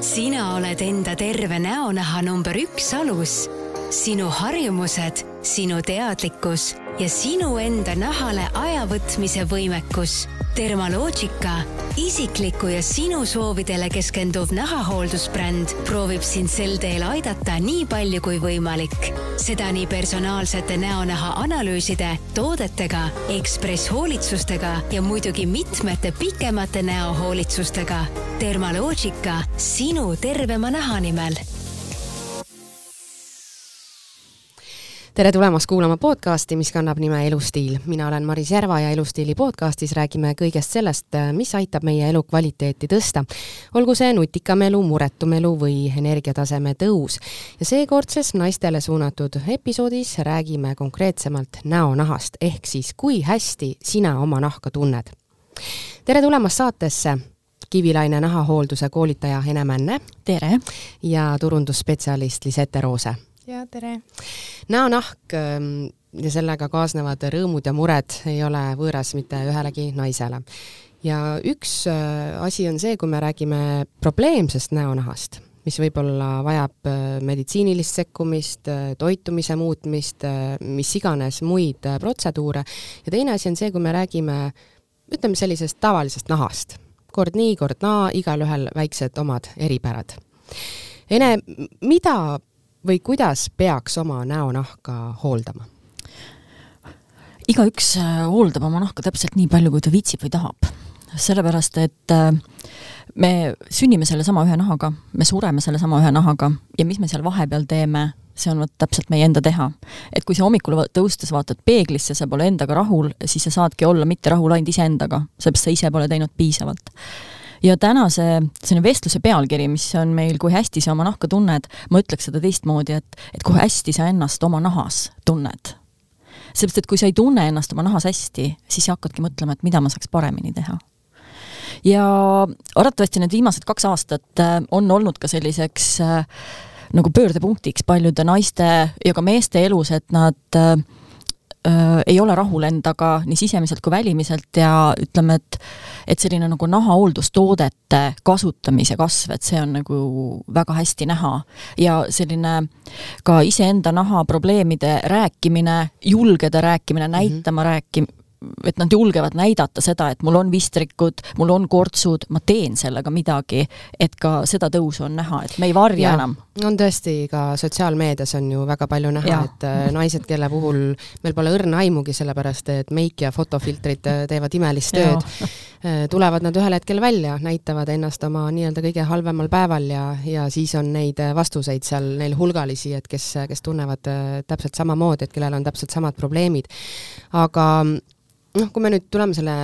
sina oled enda terve näonaha number üks alus. Sinu harjumused, sinu teadlikkus ja sinu enda nahale aja võtmise võimekus. Dermalogica, isikliku ja sinu soovidele keskenduv nahahooldusbränd proovib sind sel teel aidata nii palju kui võimalik. seda nii personaalsete näonaha analüüside, toodetega, Ekspress hoolitsustega ja muidugi mitmete pikemate näohoolitsustega. Dermalogica, sinu tervema naha nimel tere tulemast kuulama podcasti, mis kannab nime Elustiil. mina olen Maris Järva ja Elustiili podcastis räägime kõigest sellest, mis aitab meie elukvaliteeti tõsta. olgu see nutikam elu, muretum elu või energiataseme tõus. ja seekordses naistele suunatud episoodis räägime konkreetsemalt näonahast, ehk siis kui hästi sina oma nahka tunned. tere tulemast saatesse Kivilaine nahahoolduse koolitaja Ene Männe. tere! ja turundusspetsialist Lisette Roose ja tere! näonahk ähm, ja sellega kaasnevad rõõmud ja mured ei ole võõras mitte ühelegi naisele. ja üks äh, asi on see, kui me räägime probleemsest näonahast, mis võib-olla vajab äh, meditsiinilist sekkumist, äh, toitumise muutmist, mis iganes muid protseduure, ja teine asi on see, kui me räägime ütleme sellisest tavalisest nahast. kord nii, kord naa, igalühel väiksed omad eripärad. Ene, mida või kuidas peaks oma näonahka hooldama? igaüks äh, hooldab oma nahka täpselt nii palju, kui ta viitsib või tahab. sellepärast, et äh, me sünnime sellesama ühe nahaga, me sureme sellesama ühe nahaga ja mis me seal vahepeal teeme, see on vot täpselt meie enda teha. et kui sa hommikul tõustes vaatad peeglisse, sa pole endaga rahul, siis sa saadki olla mitte rahul ainult iseendaga, sellepärast sa ise pole teinud piisavalt ja tänase selline vestluse pealkiri, mis on meil Kui hästi sa oma nahka tunned, ma ütleks seda teistmoodi, et, et kui hästi sa ennast oma nahas tunned. sellepärast, et kui sa ei tunne ennast oma nahas hästi, siis sa hakkadki mõtlema, et mida ma saaks paremini teha ja arvatavasti need viimased kaks aastat äh, on olnud ka selliseks äh, nagu pöördepunktiks paljude naiste ja ka meeste elus, et nad äh, äh, ei ole rahul endaga nii sisemiselt kui välimiselt ja ütleme, et et selline nagu nahahooldustoodete kasutamise kasv, et see on nagu väga hästi näha. ja selline ka iseenda naha probleemide rääkimine, julgeda rääkimine, näitama mm -hmm. rääkim-, et nad julgevad näidata seda, et mul on vistrikud, mul on kortsud, ma teen sellega midagi, et ka seda tõusu on näha, et me ei varja ja, enam. on tõesti, ka sotsiaalmeedias on ju väga palju näha, et äh, naised, kelle puhul meil pole õrna aimugi, sellepärast et meik ja fotofiltrid äh, teevad imelist tööd, äh, tulevad nad ühel hetkel välja, näitavad ennast oma nii-öelda kõige halvemal päeval ja, ja siis on neid vastuseid seal neil hulgalisi, et kes, kes tunnevad täpselt samamoodi, et kellel on täpselt samad probleemid. aga noh, kui me nüüd tuleme selle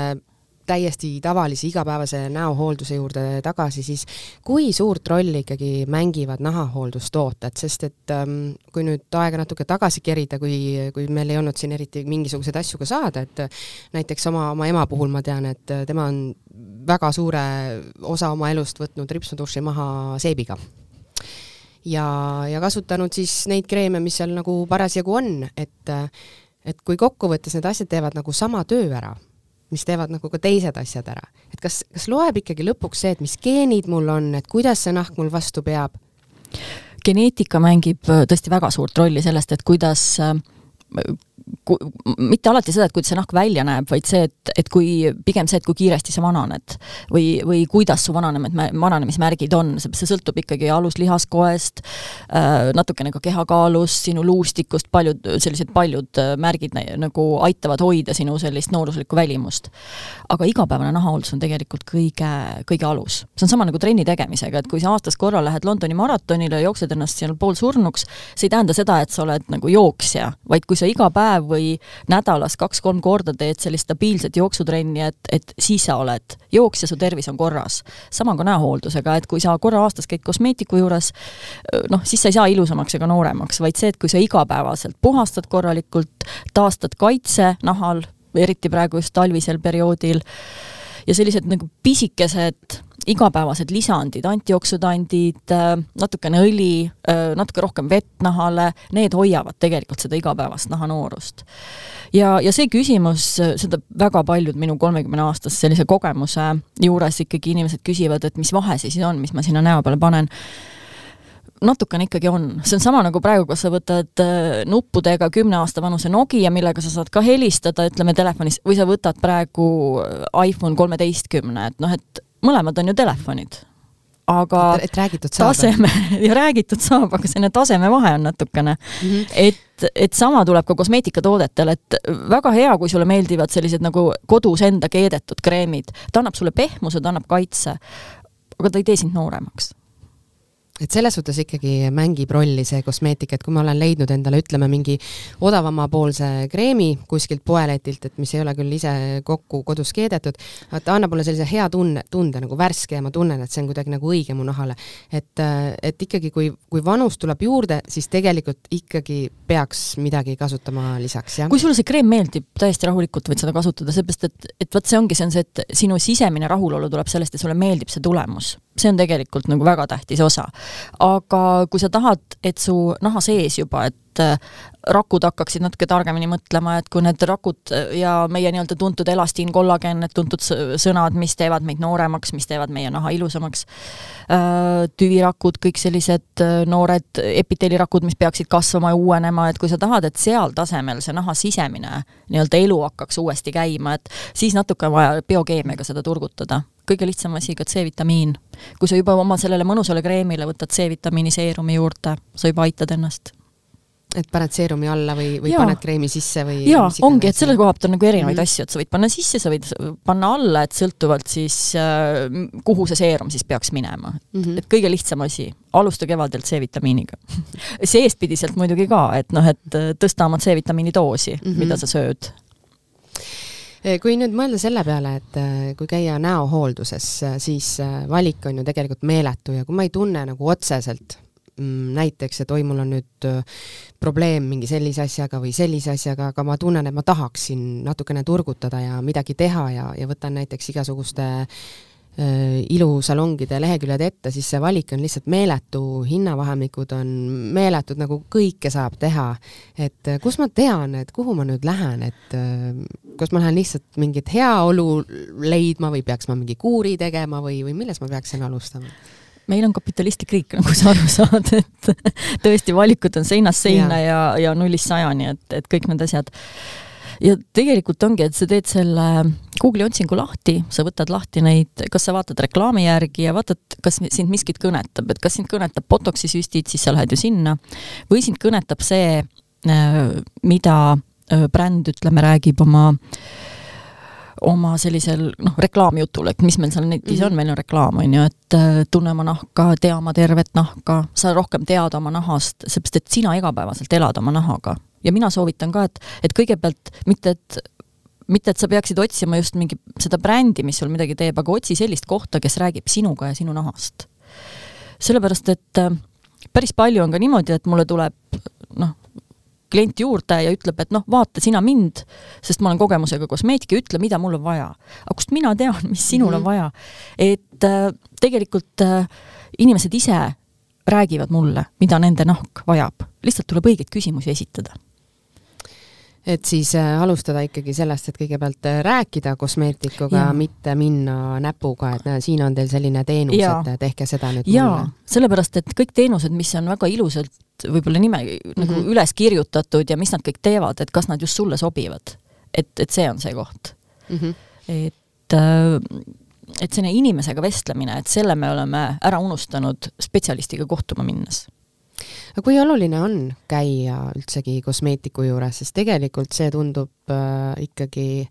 täiesti tavalise igapäevase näohoolduse juurde tagasi, siis kui suurt rolli ikkagi mängivad nahahooldustooted, sest et ähm, kui nüüd aega natuke tagasi kerida, kui, kui meil ei olnud siin eriti mingisuguseid asju ka saada, et näiteks oma, oma ema puhul ma tean, et tema on väga suure osa oma elust võtnud ripsnuduši maha seebiga. Ja, ja kasutanud siis neid kreeme, mis seal nagu parasjagu on, et et kui kokkuvõttes need asjad teevad nagu sama töö ära, mis teevad nagu ka teised asjad ära, et kas, kas loeb ikkagi lõpuks see, et mis geenid mul on, et kuidas see nahk mul vastu peab? geneetika mängib äh, tõesti väga suurt rolli sellest, et kuidas äh, ku, mitte alati seda, et kuidas see nahk välja näeb, vaid see, et, et kui, pigem see, et kui kiiresti sa vananed või, või kuidas su vananemed, vananemismärgid on, see sõltub ikkagi aluslihaskoest äh,, natukene ka kehakaalust, sinu luustikust, paljud sellised paljud äh, märgid nagu aitavad hoida sinu sellist nooruslikku välimust. aga igapäevane nahahooldus on tegelikult kõige, kõige alus. see on sama nagu trenni tegemisega, et kui sa aastas korra lähed Londoni maratonile jooksed ennast seal poolsurnuks, see ei tähenda seda, et sa oled nagu jooksja, vaid kui sa iga päev või nädalas kaks-kolm korda teed sellist stabiilset jooksutrenni, et, et siis sa oled jooksja, su tervis on korras. sama ka näohooldusega, et kui sa korra aastas käid kosmeetiku juures, noh, siis sa ei saa ilusamaks ega nooremaks, vaid see, et kui sa igapäevaselt puhastad korralikult, taastad kaitse nahal, eriti praegu just talvisel perioodil, ja sellised nagu pisikesed igapäevased lisandid, antijooksutandid äh,, natukene õli äh,, natuke rohkem vett nahale, need hoiavad tegelikult seda igapäevast nahanoorust. ja, ja see küsimus, seda väga paljud minu kolmekümne-aastase sellise kogemuse juures ikkagi inimesed küsivad, et mis vahe siis on, mis ma sinna näo peale panen natukene ikkagi on, see on sama nagu praegu, kas sa võtad äh, nuppudega kümne aasta vanuse Nokia, millega sa saad ka helistada, ütleme telefonis, või sa võtad praegu iPhone kolmeteistkümne, et noh, et mõlemad on ju telefonid. aga et, räägitud saab. taseme, ja räägitud saab, aga selline tasemevahe on natukene mm. -hmm. et, et sama tuleb ka kosmeetikatoodetel, et väga hea, kui sulle meeldivad sellised nagu kodus enda keedetud kreemid. ta annab sulle pehmuse, ta annab kaitse, aga ta ei tee sind nooremaks et selles suhtes ikkagi mängib rolli see kosmeetika, et kui ma olen leidnud endale, ütleme, mingi odavamapoolse kreemi kuskilt poeletilt, et mis ei ole küll ise kokku kodus keedetud, ta annab mulle sellise hea tunne, tunde nagu värske ja ma tunnen, et see on kuidagi nagu õige mu nahale. et, et ikkagi, kui, kui vanus tuleb juurde, siis tegelikult ikkagi peaks midagi kasutama lisaks, jah. kui sulle see kreem meeldib, täiesti rahulikult võid seda kasutada, seepärast et, et vot see ongi, see on see, et sinu sisemine rahulolu tuleb sellest, et sulle meeldib see tulemus see on tegelikult nagu väga tähtis osa. aga kui sa tahad, et su naha sees juba, et äh, rakud hakkaksid natuke targemini mõtlema, et kui need rakud ja meie nii-öelda tuntud elastiin, kollageen, need tuntud sõnad, mis teevad meid nooremaks, mis teevad meie naha ilusamaks, äh, tüvirakud, kõik sellised äh, noored epiteelirakud, mis peaksid kasvama ja uuenema, et kui sa tahad, et seal tasemel see naha sisemine nii-öelda elu hakkaks uuesti käima, et siis natuke on vaja biokeemiaga seda turgutada kõige lihtsam asi ka C-vitamiin. kui sa juba oma sellele mõnusale kreemile võtad C-vitamiini seerumi juurde, sa juba aitad ennast et paned seerumi alla või, või ja. paned kreemi sisse või? jaa, ongi, et selle koha pealt on nagu erinevaid mm -hmm. asju, et sa võid panna sisse, sa võid panna alla, et sõltuvalt siis äh, kuhu see seerum siis peaks minema mm. -hmm. et kõige lihtsam asi, alusta kevadelt C-vitamiiniga seestpidiselt muidugi ka, et noh, et äh, tõsta oma C-vitamiini doosi mm, -hmm. mida sa sööd Eh, kui nüüd mõelda selle peale, et eh, kui käia näohoolduses, siis valik on ju tegelikult meeletu ja kui ma ei tunne nagu otseselt näiteks, et oi, mul on nüüd probleem mingi sellise asjaga või sellise asjaga, aga ma tunnen, et ma tahaksin natukene turgutada ja midagi teha ja, ja võtan näiteks igasuguste Äh, ilusalongide leheküljed ette, siis see valik on lihtsalt meeletu, hinnavahemikud on meeletud, nagu kõike saab teha. et äh, kus ma tean, et kuhu ma nüüd lähen, et äh, kas ma lähen lihtsalt mingit heaolu leidma või peaks ma mingi kuuri tegema või, või millest ma peaksin alustama? Meil on kapitalistlik riik, nagu sa aru saad, et tõesti, valikud on seinast seina ja, ja, ja nullist sajani, et, et kõik need asjad. Ja tegelikult ongi, et sa teed selle Google'i otsingu lahti, sa võtad lahti neid, kas sa vaatad reklaami järgi ja vaatad, kas sind miskit kõnetab, et kas sind kõnetab Botoxi süstid, siis sa lähed ju sinna, või sind kõnetab see, äh, mida äh, bränd, ütleme, räägib oma oma sellisel noh, reklaamjutul, et mis meil seal netis on, meil on reklaam, on ju, et äh, tunne oma nahka, tea oma tervet nahka, sa rohkem tead oma nahast, seepärast et sina igapäevaselt elad oma nahaga ja mina soovitan ka, et, et kõigepealt mitte, et mitte, et sa peaksid otsima just mingi seda brändi, mis sul midagi teeb, aga otsi sellist kohta, kes räägib sinuga ja sinu nahast. sellepärast, et äh, päris palju on ka niimoodi, et mulle tuleb noh, klient juurde ja ütleb, et noh, vaata sina mind, sest ma olen kogemusega kosmeetik ja ütle, mida mul on vaja. aga kust mina tean, mis sinul mm -hmm. on mhm. vaja? et äh, tegelikult äh, inimesed ise räägivad mulle, mida nende nahk vajab, lihtsalt tuleb õigeid küsimusi esitada et siis äh, alustada ikkagi sellest, et kõigepealt äh, rääkida kosmeetikuga, mitte minna näpuga, et näe, siin on teil selline teenus, et tehke seda nüüd ja, mulle. sellepärast, et kõik teenused, mis on väga ilusalt võib-olla nime mm -hmm. nagu mhm. üles kirjutatud ja mis nad kõik teevad, et kas nad just sulle sobivad. et, et see on see koht mm. -hmm. et äh, et selline inimesega vestlemine, et selle me oleme ära unustanud spetsialistiga kohtuma minnes kui oluline on käia üldsegi kosmeetiku juures, sest tegelikult see tundub äh, ikkagi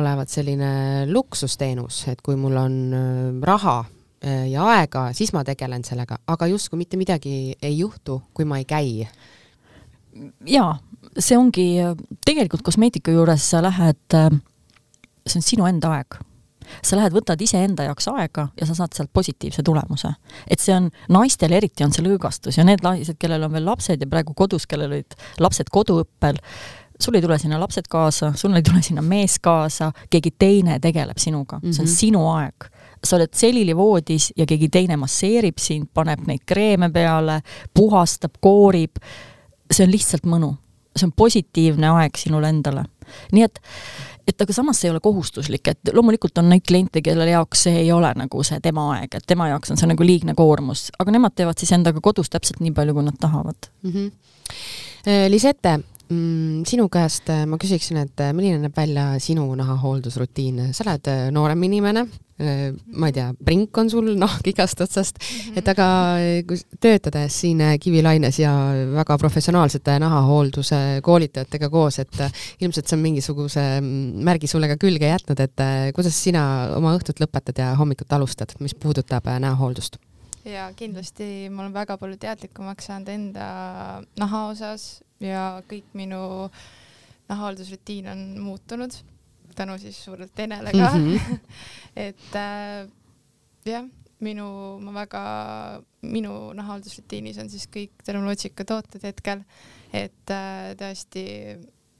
olevat selline luksusteenus, et kui mul on äh, raha äh, ja aega, siis ma tegelen sellega, aga justkui mitte midagi ei juhtu, kui ma ei käi. jaa, see ongi, tegelikult kosmeetika juures sa lähed, äh, see on sinu enda aeg sa lähed, võtad iseenda jaoks aega ja sa saad sealt positiivse tulemuse. et see on, naistel eriti on see lõõgastus ja need naised, kellel on veel lapsed ja praegu kodus, kellel olid lapsed koduõppel, sul ei tule sinna lapsed kaasa, sul ei tule sinna mees kaasa, keegi teine tegeleb sinuga mm, -hmm. see on mhm. sinu aeg. sa oled selilivoodis ja keegi teine masseerib sind, paneb neid kreeme peale, puhastab, koorib, see on lihtsalt mõnu. see on positiivne aeg sinule endale. nii et et aga samas see ei ole kohustuslik, et loomulikult on neid kliente, kelle jaoks see ei ole nagu see tema aeg, et tema jaoks on see nagu liigne koormus, aga nemad teevad siis endaga kodus täpselt nii palju, kui nad tahavad mm. -hmm. Lisette, mm, sinu käest äh, ma küsiksin, et äh, milline näeb välja sinu nahahooldusrutiin, sa oled äh, noorem inimene, ma ei tea, prink on sul nahk igast otsast, mhm. et aga töötades siin Kivilaines ja väga professionaalsete nahahoolduse koolitajatega koos, et ilmselt see on mingisuguse mm, märgi sulle ka külge jätnud, et kuidas sina oma õhtut lõpetad ja hommikut alustad, mis puudutab näohooldust? ja kindlasti ma olen väga palju teadlikumaks saanud enda naha osas ja kõik minu nahahaldusrutiin on muutunud tänu siis suurelt Enele ka mm. -hmm. et äh, jah, minu, ma väga, minu nahahaldusrutiinis on siis kõik Dermalogica tooted hetkel, et äh, tõesti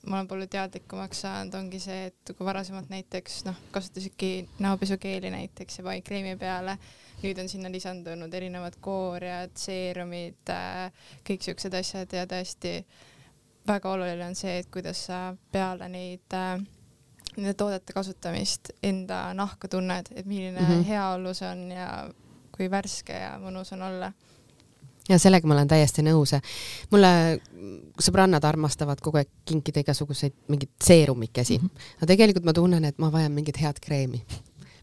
ma olen palju teadlikumaks saanud, ongi see, et kui varasemalt näiteks noh, kasutasidki näopesukeeli näiteks ja vaikreemi peale nüüd on sinna lisandunud erinevad kooriad, seerumid äh,, kõik siuksed asjad ja tõesti väga oluline on see, et kuidas sa peale neid äh, nende toodete kasutamist enda nahka tunned, et milline mm -hmm. heaolu see on ja kui värske ja mõnus on olla ja sellega ma olen täiesti nõus. mulle sõbrannad armastavad kogu aeg kinkida igasuguseid mingeid seerumikesi mm. -hmm. aga tegelikult ma tunnen, et ma vajan mingit head kreemi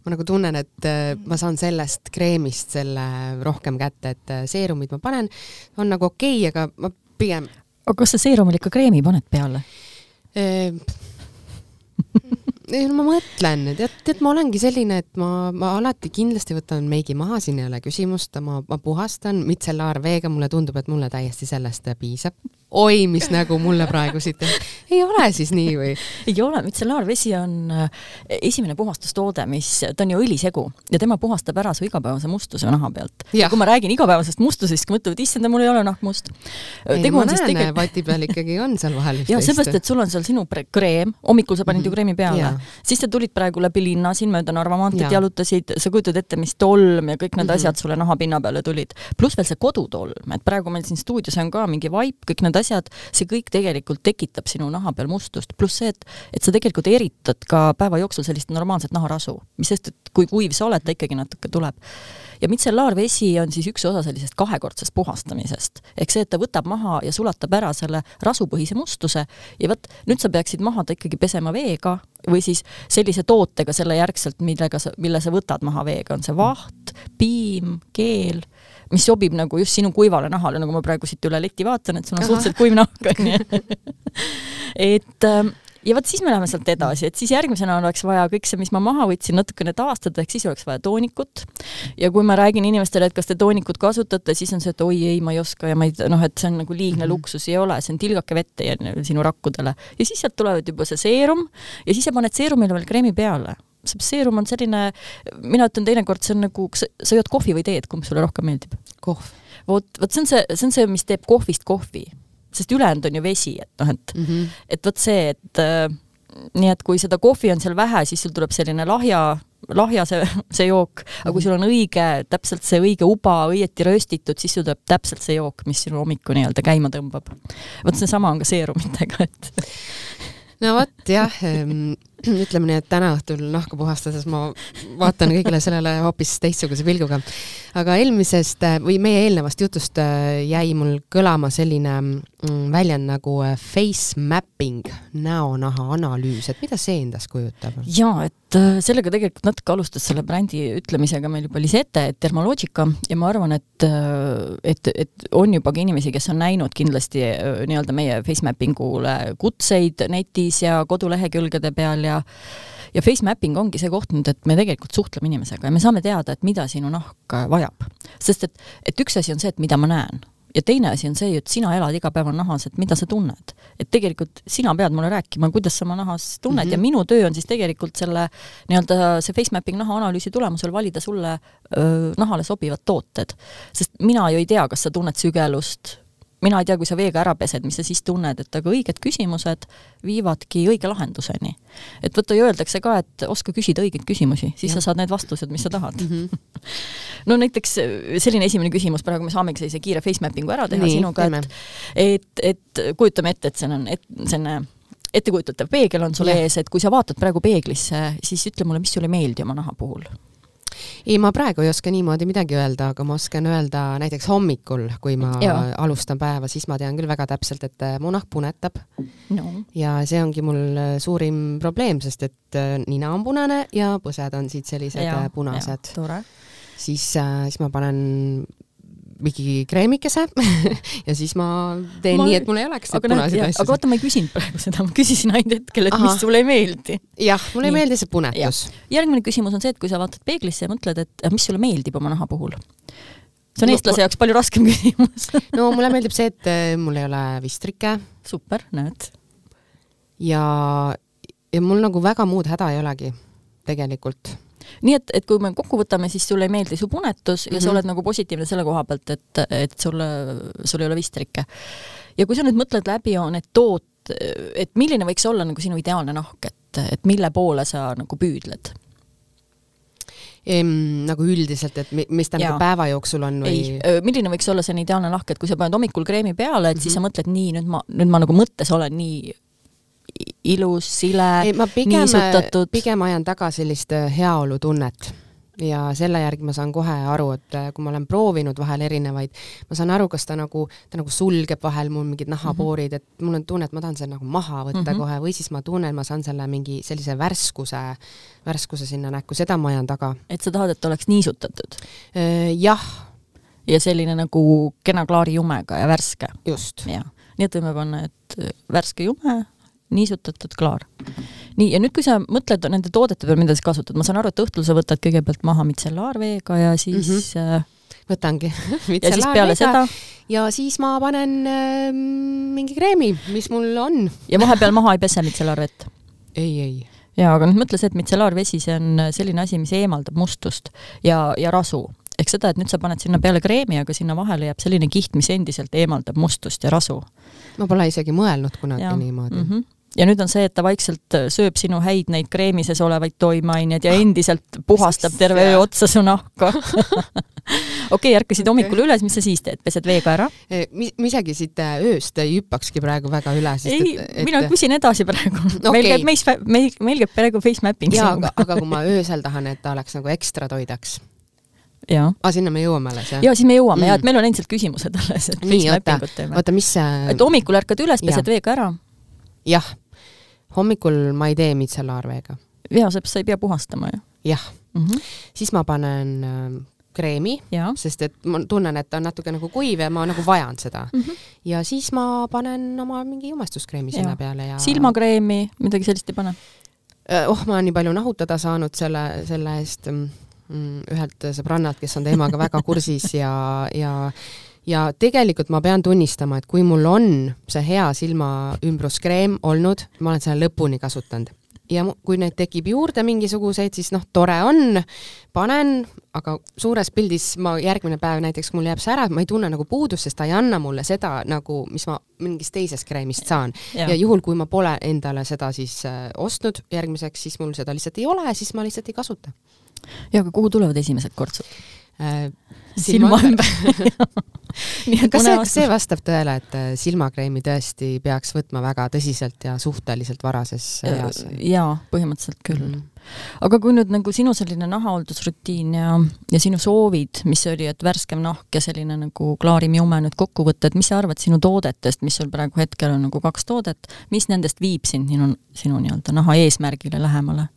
ma nagu tunnen, et äh, ma saan sellest kreemist selle rohkem kätte, et äh, seerumid ma panen, on nagu okei okay,, aga ma pigem. Aga kas sa seerumil ikka kreemi paned peale? Ei no ma mõtlen, tead, tead, ma olengi selline, et ma, ma alati kindlasti võtan meigi maha, siin ei ole küsimust, ma, ma puhastan mitsellaarveega, mulle tundub, et mulle täiesti sellest piisab oi, mis nägu mulle praegu siit teeb. ei ole siis nii või? ei ole, mitsellaarvesi on äh, esimene puhastustoode, mis, ta on ju õlisegu ja tema puhastab ära su igapäevase mustuse naha pealt. ja kui ma räägin igapäevasest mustusest, siis mõtlevad, issand, mul ei ole nahk must. ei, ma näen tegel..., vati peal ikkagi on seal vahel üht-teist. ja seepärast, et sul on seal sinu kreem, hommikul sa panid mm -hmm. ju kreemi peale, siis sa tulid praegu läbi linna siin mööda Narva maanteed, jalutasid, sa kujutad ette, mis tolm ja kõik need mm -hmm. asjad sulle nahapinna peale tulid. pluss veel see kodutolm, et praegu meil siin stuudios on ka mingi vaip, kõik need asjad, see kõik tegelikult tekitab sinu naha peal mustust, pluss see, et, et sa tegelikult eritad ka päeva jooksul sellist normaalset naharasu, mis sest, et kui kuiv sa oled, ta ikkagi natuke tuleb. ja mitsellaarvesi on siis üks osa sellisest kahekordsest puhastamisest. ehk see, et ta võtab maha ja sulatab ära selle rasupõhise mustuse ja vot nüüd sa peaksid maha ta ikkagi pesema veega või siis sellise tootega selle järgselt, millega sa, mille sa võtad maha veega, on see vaht, piim, keel mis sobib nagu just sinu kuivale nahale, nagu ma praegu siit üle leti vaatan, et sul on suhteliselt kuiv nahk, onju. et ähm, ja vot siis me läheme sealt edasi, et siis järgmisena oleks vaja kõik see, mis ma maha võtsin, natukene taastada, ehk siis oleks vaja toonikut. ja kui ma räägin inimestele, et kas te toonikut kasutate, siis on see, et oi ei, ma ei oska ja ma ei, noh, et see on nagu liigne mm -hmm. luksus, ei ole, see on tilgake vette ja sinu rakkudele. ja siis sealt tulevad juba see seerum ja siis sa paned seerumile veel kreemi peale seerum on selline, mina ütlen teinekord, see on nagu, kas sa jood kohvi või teed, kumb sulle rohkem meeldib? kohv. vot, vot see on see, see on see, mis teeb kohvist kohvi, sest ülejäänud on ju vesi, et noh, et mm, -hmm. et vot see, et äh, nii et kui seda kohvi on seal vähe, siis sul tuleb selline lahja, lahja see, see jook, aga kui mhm. sul on õige, täpselt see õige uba õieti rööstitud, siis sul tuleb täpselt see jook, mis sinu hommiku nii-öelda käima tõmbab. vot seesama on ka seerumitega, et no vot jah, ütleme nii, et täna õhtul nahka puhastades ma vaatan kõigele sellele hoopis teistsuguse pilguga. aga eelmisest või meie eelnevast jutust äh, jäi mul kõlama selline mm, väljend nagu äh, face mapping, näonaha analüüs, et mida see endast kujutab? jaa, et äh, sellega tegelikult natuke alustas selle brändi ütlemisega meil juba Lisette, et Dermalogica ja ma arvan, et, et, et on juba ka inimesi, kes on näinud kindlasti nii-öelda meie face mapping ule kutseid netis ja kodulehekülgede peal ja ja face mapping ongi see koht nüüd, et me tegelikult suhtleme inimesega ja me saame teada, et mida sinu nahk vajab. sest et, et üks asi on see, et mida ma näen ja teine asi on see, et sina elad iga päev nahas, et mida sa tunned. et tegelikult sina pead mulle rääkima, kuidas sa oma nahas tunned mm -hmm. ja minu töö on siis tegelikult selle nii-öelda see face mapping naha analüüsi tulemusel valida sulle öö, nahale sobivad tooted. sest mina ju ei tea, kas sa tunned sügelust, mina ei tea, kui sa veega ära pesed, mis sa siis tunned, et aga õiged küsimused viivadki õige lahenduseni. et vaata ju öeldakse ka, et oska küsida õigeid küsimusi, siis ja. sa saad need vastused, mis sa tahad mm. -hmm. no näiteks selline esimene küsimus, praegu me saamegi sellise kiire face mapping'u ära teha Nii, sinuga, et et, et kujutame ette, et see on, et selline ettekujutatav peegel on sul ees, et kui sa vaatad praegu peeglisse, siis ütle mulle, mis sulle ei meeldi oma naha puhul ei, ma praegu ei oska niimoodi midagi öelda, aga ma oskan öelda näiteks hommikul, kui ma ja. alustan päeva, siis ma tean küll väga täpselt, et äh, mu nahk punetab no.. ja see ongi mul äh, suurim probleem, sest et äh, nina on punane ja põsed on siit sellised ja, punased. siis, siis ma panen mingi kreemikese ja siis ma teen ma... nii, et mul ei oleks neid punaseid asju. aga oota, ma ei küsinud praegu seda, ma küsisin ainult hetkel, et Aha. mis sulle ei meeldi. jah, mulle ei meeldi see punetus. järgmine küsimus on see, et kui sa vaatad peeglisse ja mõtled, et mis sulle meeldib oma naha puhul see on no, eestlase jaoks palju raskem küsimus no mulle meeldib see, et äh, mul ei ole vistrike. super, näed. ja, ja mul nagu väga muud häda ei olegi tegelikult nii et, et kui me kokku võtame, siis sulle ei meeldi su punetus ja mm -hmm. sa mhm. oled nagu positiivne selle koha pealt, et, et sulle, sul ei ole vistrikke. ja kui sa nüüd mõtled läbi need toot, et milline võiks olla nagu sinu ideaalne nahk, et, et mille poole sa nagu püüdled? Ehm, nagu üldiselt, et mis ta nagu päeva jooksul on või? ei, milline võiks olla selline ideaalne nahk, et kui sa paned hommikul kreemi peale, et mm -hmm. siis sa mhm. mõtled, nii, nüüd ma, nüüd ma nagu mõttes olen nii ilus, sile, niisutatud. pigem ajan taga sellist äh, heaolutunnet ja selle järgi ma saan kohe aru, et äh, kui ma olen proovinud vahel erinevaid, ma saan aru, kas ta nagu, ta nagu sulgeb vahel mul mingid nahapoorid, et mul on tunne, et ma tahan selle nagu maha võtta mm -hmm. kohe või siis ma tunnen, ma saan selle mingi sellise värskuse, värskuse sinna näkku, seda ma ajan taga. et sa tahad, et oleks niisutatud? Äh, jah. ja selline nagu kena klaari jumega ja värske? just. nii et võime panna, et värske jume niisutatud, klaar. nii, ja nüüd, kui sa mõtled nende toodete peale, mida sa kasutad, ma saan aru, et õhtul sa võtad kõigepealt maha mitsellaarveega ja siis mm -hmm. võtangi ja siis peale seda? ja siis ma panen äh, mingi kreemi, mis mul on. ja vahepeal maha ei pese mitsellaarvett? ei, ei jaa, aga nüüd mõtle see, et mitsellaarvesi, see on selline asi, mis eemaldab mustust ja, ja rasu. ehk seda, et nüüd sa paned sinna peale kreemi, aga sinna vahele jääb selline kiht, mis endiselt eemaldab mustust ja rasu. ma pole isegi mõelnud kunagi ja. niimoodi mm. -hmm ja nüüd on see, et ta vaikselt äh, sööb sinu häid neid kreemises olevaid toimeaineid ja endiselt puhastab terve öö otsa su nahka okei okay,, ärkasid okay. hommikul üles, mis sa siis teed, pesed veega ära? E, ma isegi siit äh, ööst ei hüppakski praegu väga üle. ei, mina küsin edasi praegu okay.. meil käib meis, meil, meil käib praegu face mapping. jaa, aga, aga kui ma öösel tahan, et ta oleks nagu ekstra toidaks jaa. aa, sinna me jõuame alles, jah? jaa, siis me jõuame mm. ja et meil on endiselt küsimused alles, et nii, oota, oota, mis see et hommikul ärkad üles, pesed veega ära jah, hommikul ma ei tee mitsellaarveega. jaa, seepärast sa ei pea puhastama ju. jah mm, -hmm. siis ma panen äh, kreemi, sest et ma tunnen, et ta on natuke nagu kuiv ja ma nagu vajan seda mm. -hmm. ja siis ma panen oma mingi jumestuskreemi sinna peale ja silmakreemi, midagi sellist ei pane? Äh, oh, ma olen nii palju nahutada saanud selle, selle eest mm, ühelt sõbrannalt, kes on teemaga väga kursis ja, ja ja tegelikult ma pean tunnistama, et kui mul on see hea silmaümbruskreem olnud, ma olen selle lõpuni kasutanud. ja kui neid tekib juurde mingisuguseid, siis noh, tore on, panen, aga suures pildis ma järgmine päev näiteks mul jääb see ära, ma ei tunne nagu puudust, sest ta ei anna mulle seda nagu, mis ma mingist teisest kreemist saan. ja juhul, kui ma pole endale seda siis äh, ostnud järgmiseks, siis mul seda lihtsalt ei ole, siis ma lihtsalt ei kasuta. ja aga kuhu tulevad esimesed kortsud? Silma ümber kas see, kas see vastab tõele, et äh, silmakreemi tõesti peaks võtma väga tõsiselt ja suhteliselt varases eas? jaa, põhimõtteliselt küll mm. -hmm. aga kui nüüd nagu sinu selline nahahooldusrutiin ja, ja sinu soovid, mis oli, et värskem nahk ja selline nagu klaarim jume nüüd kokku võtta, et mis sa arvad sinu toodetest, mis sul praegu hetkel on nagu kaks toodet, mis nendest viib sind sinu, sinu nii-öelda naha eesmärgile lähemale?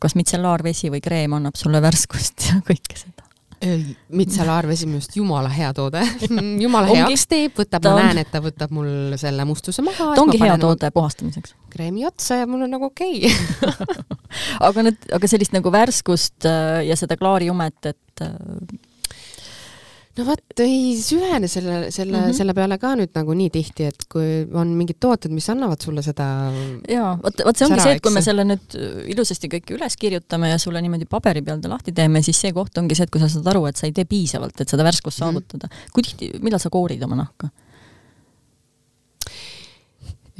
Kas mitsellaarvesi või kreem annab sulle värskust ja kõike seda? mitselaarvesi minu arust jumala hea toode jumala heaks teeb, võtab, ma näen, et ta võtab mul selle mustuse maha. ta ongi hea toode oma... puhastamiseks. kreemi otsa ja mul on nagu okei okay. aga nüüd, aga sellist nagu värskust äh, ja seda klaarijumet, et äh, no vot, ei süvene selle, selle mm, -hmm. selle peale ka nüüd nagu nii tihti, et kui on mingid tooted, mis annavad sulle seda jaa, vot, vot see ongi sära, see, et kui me selle nüüd ilusasti kõik üles kirjutame ja sulle niimoodi paberi peal ta lahti teeme, siis see koht ongi see, et kui sa saad aru, et sa ei tee piisavalt, et seda värskust mm -hmm. saavutada. kui tihti, millal sa koorid oma nahka?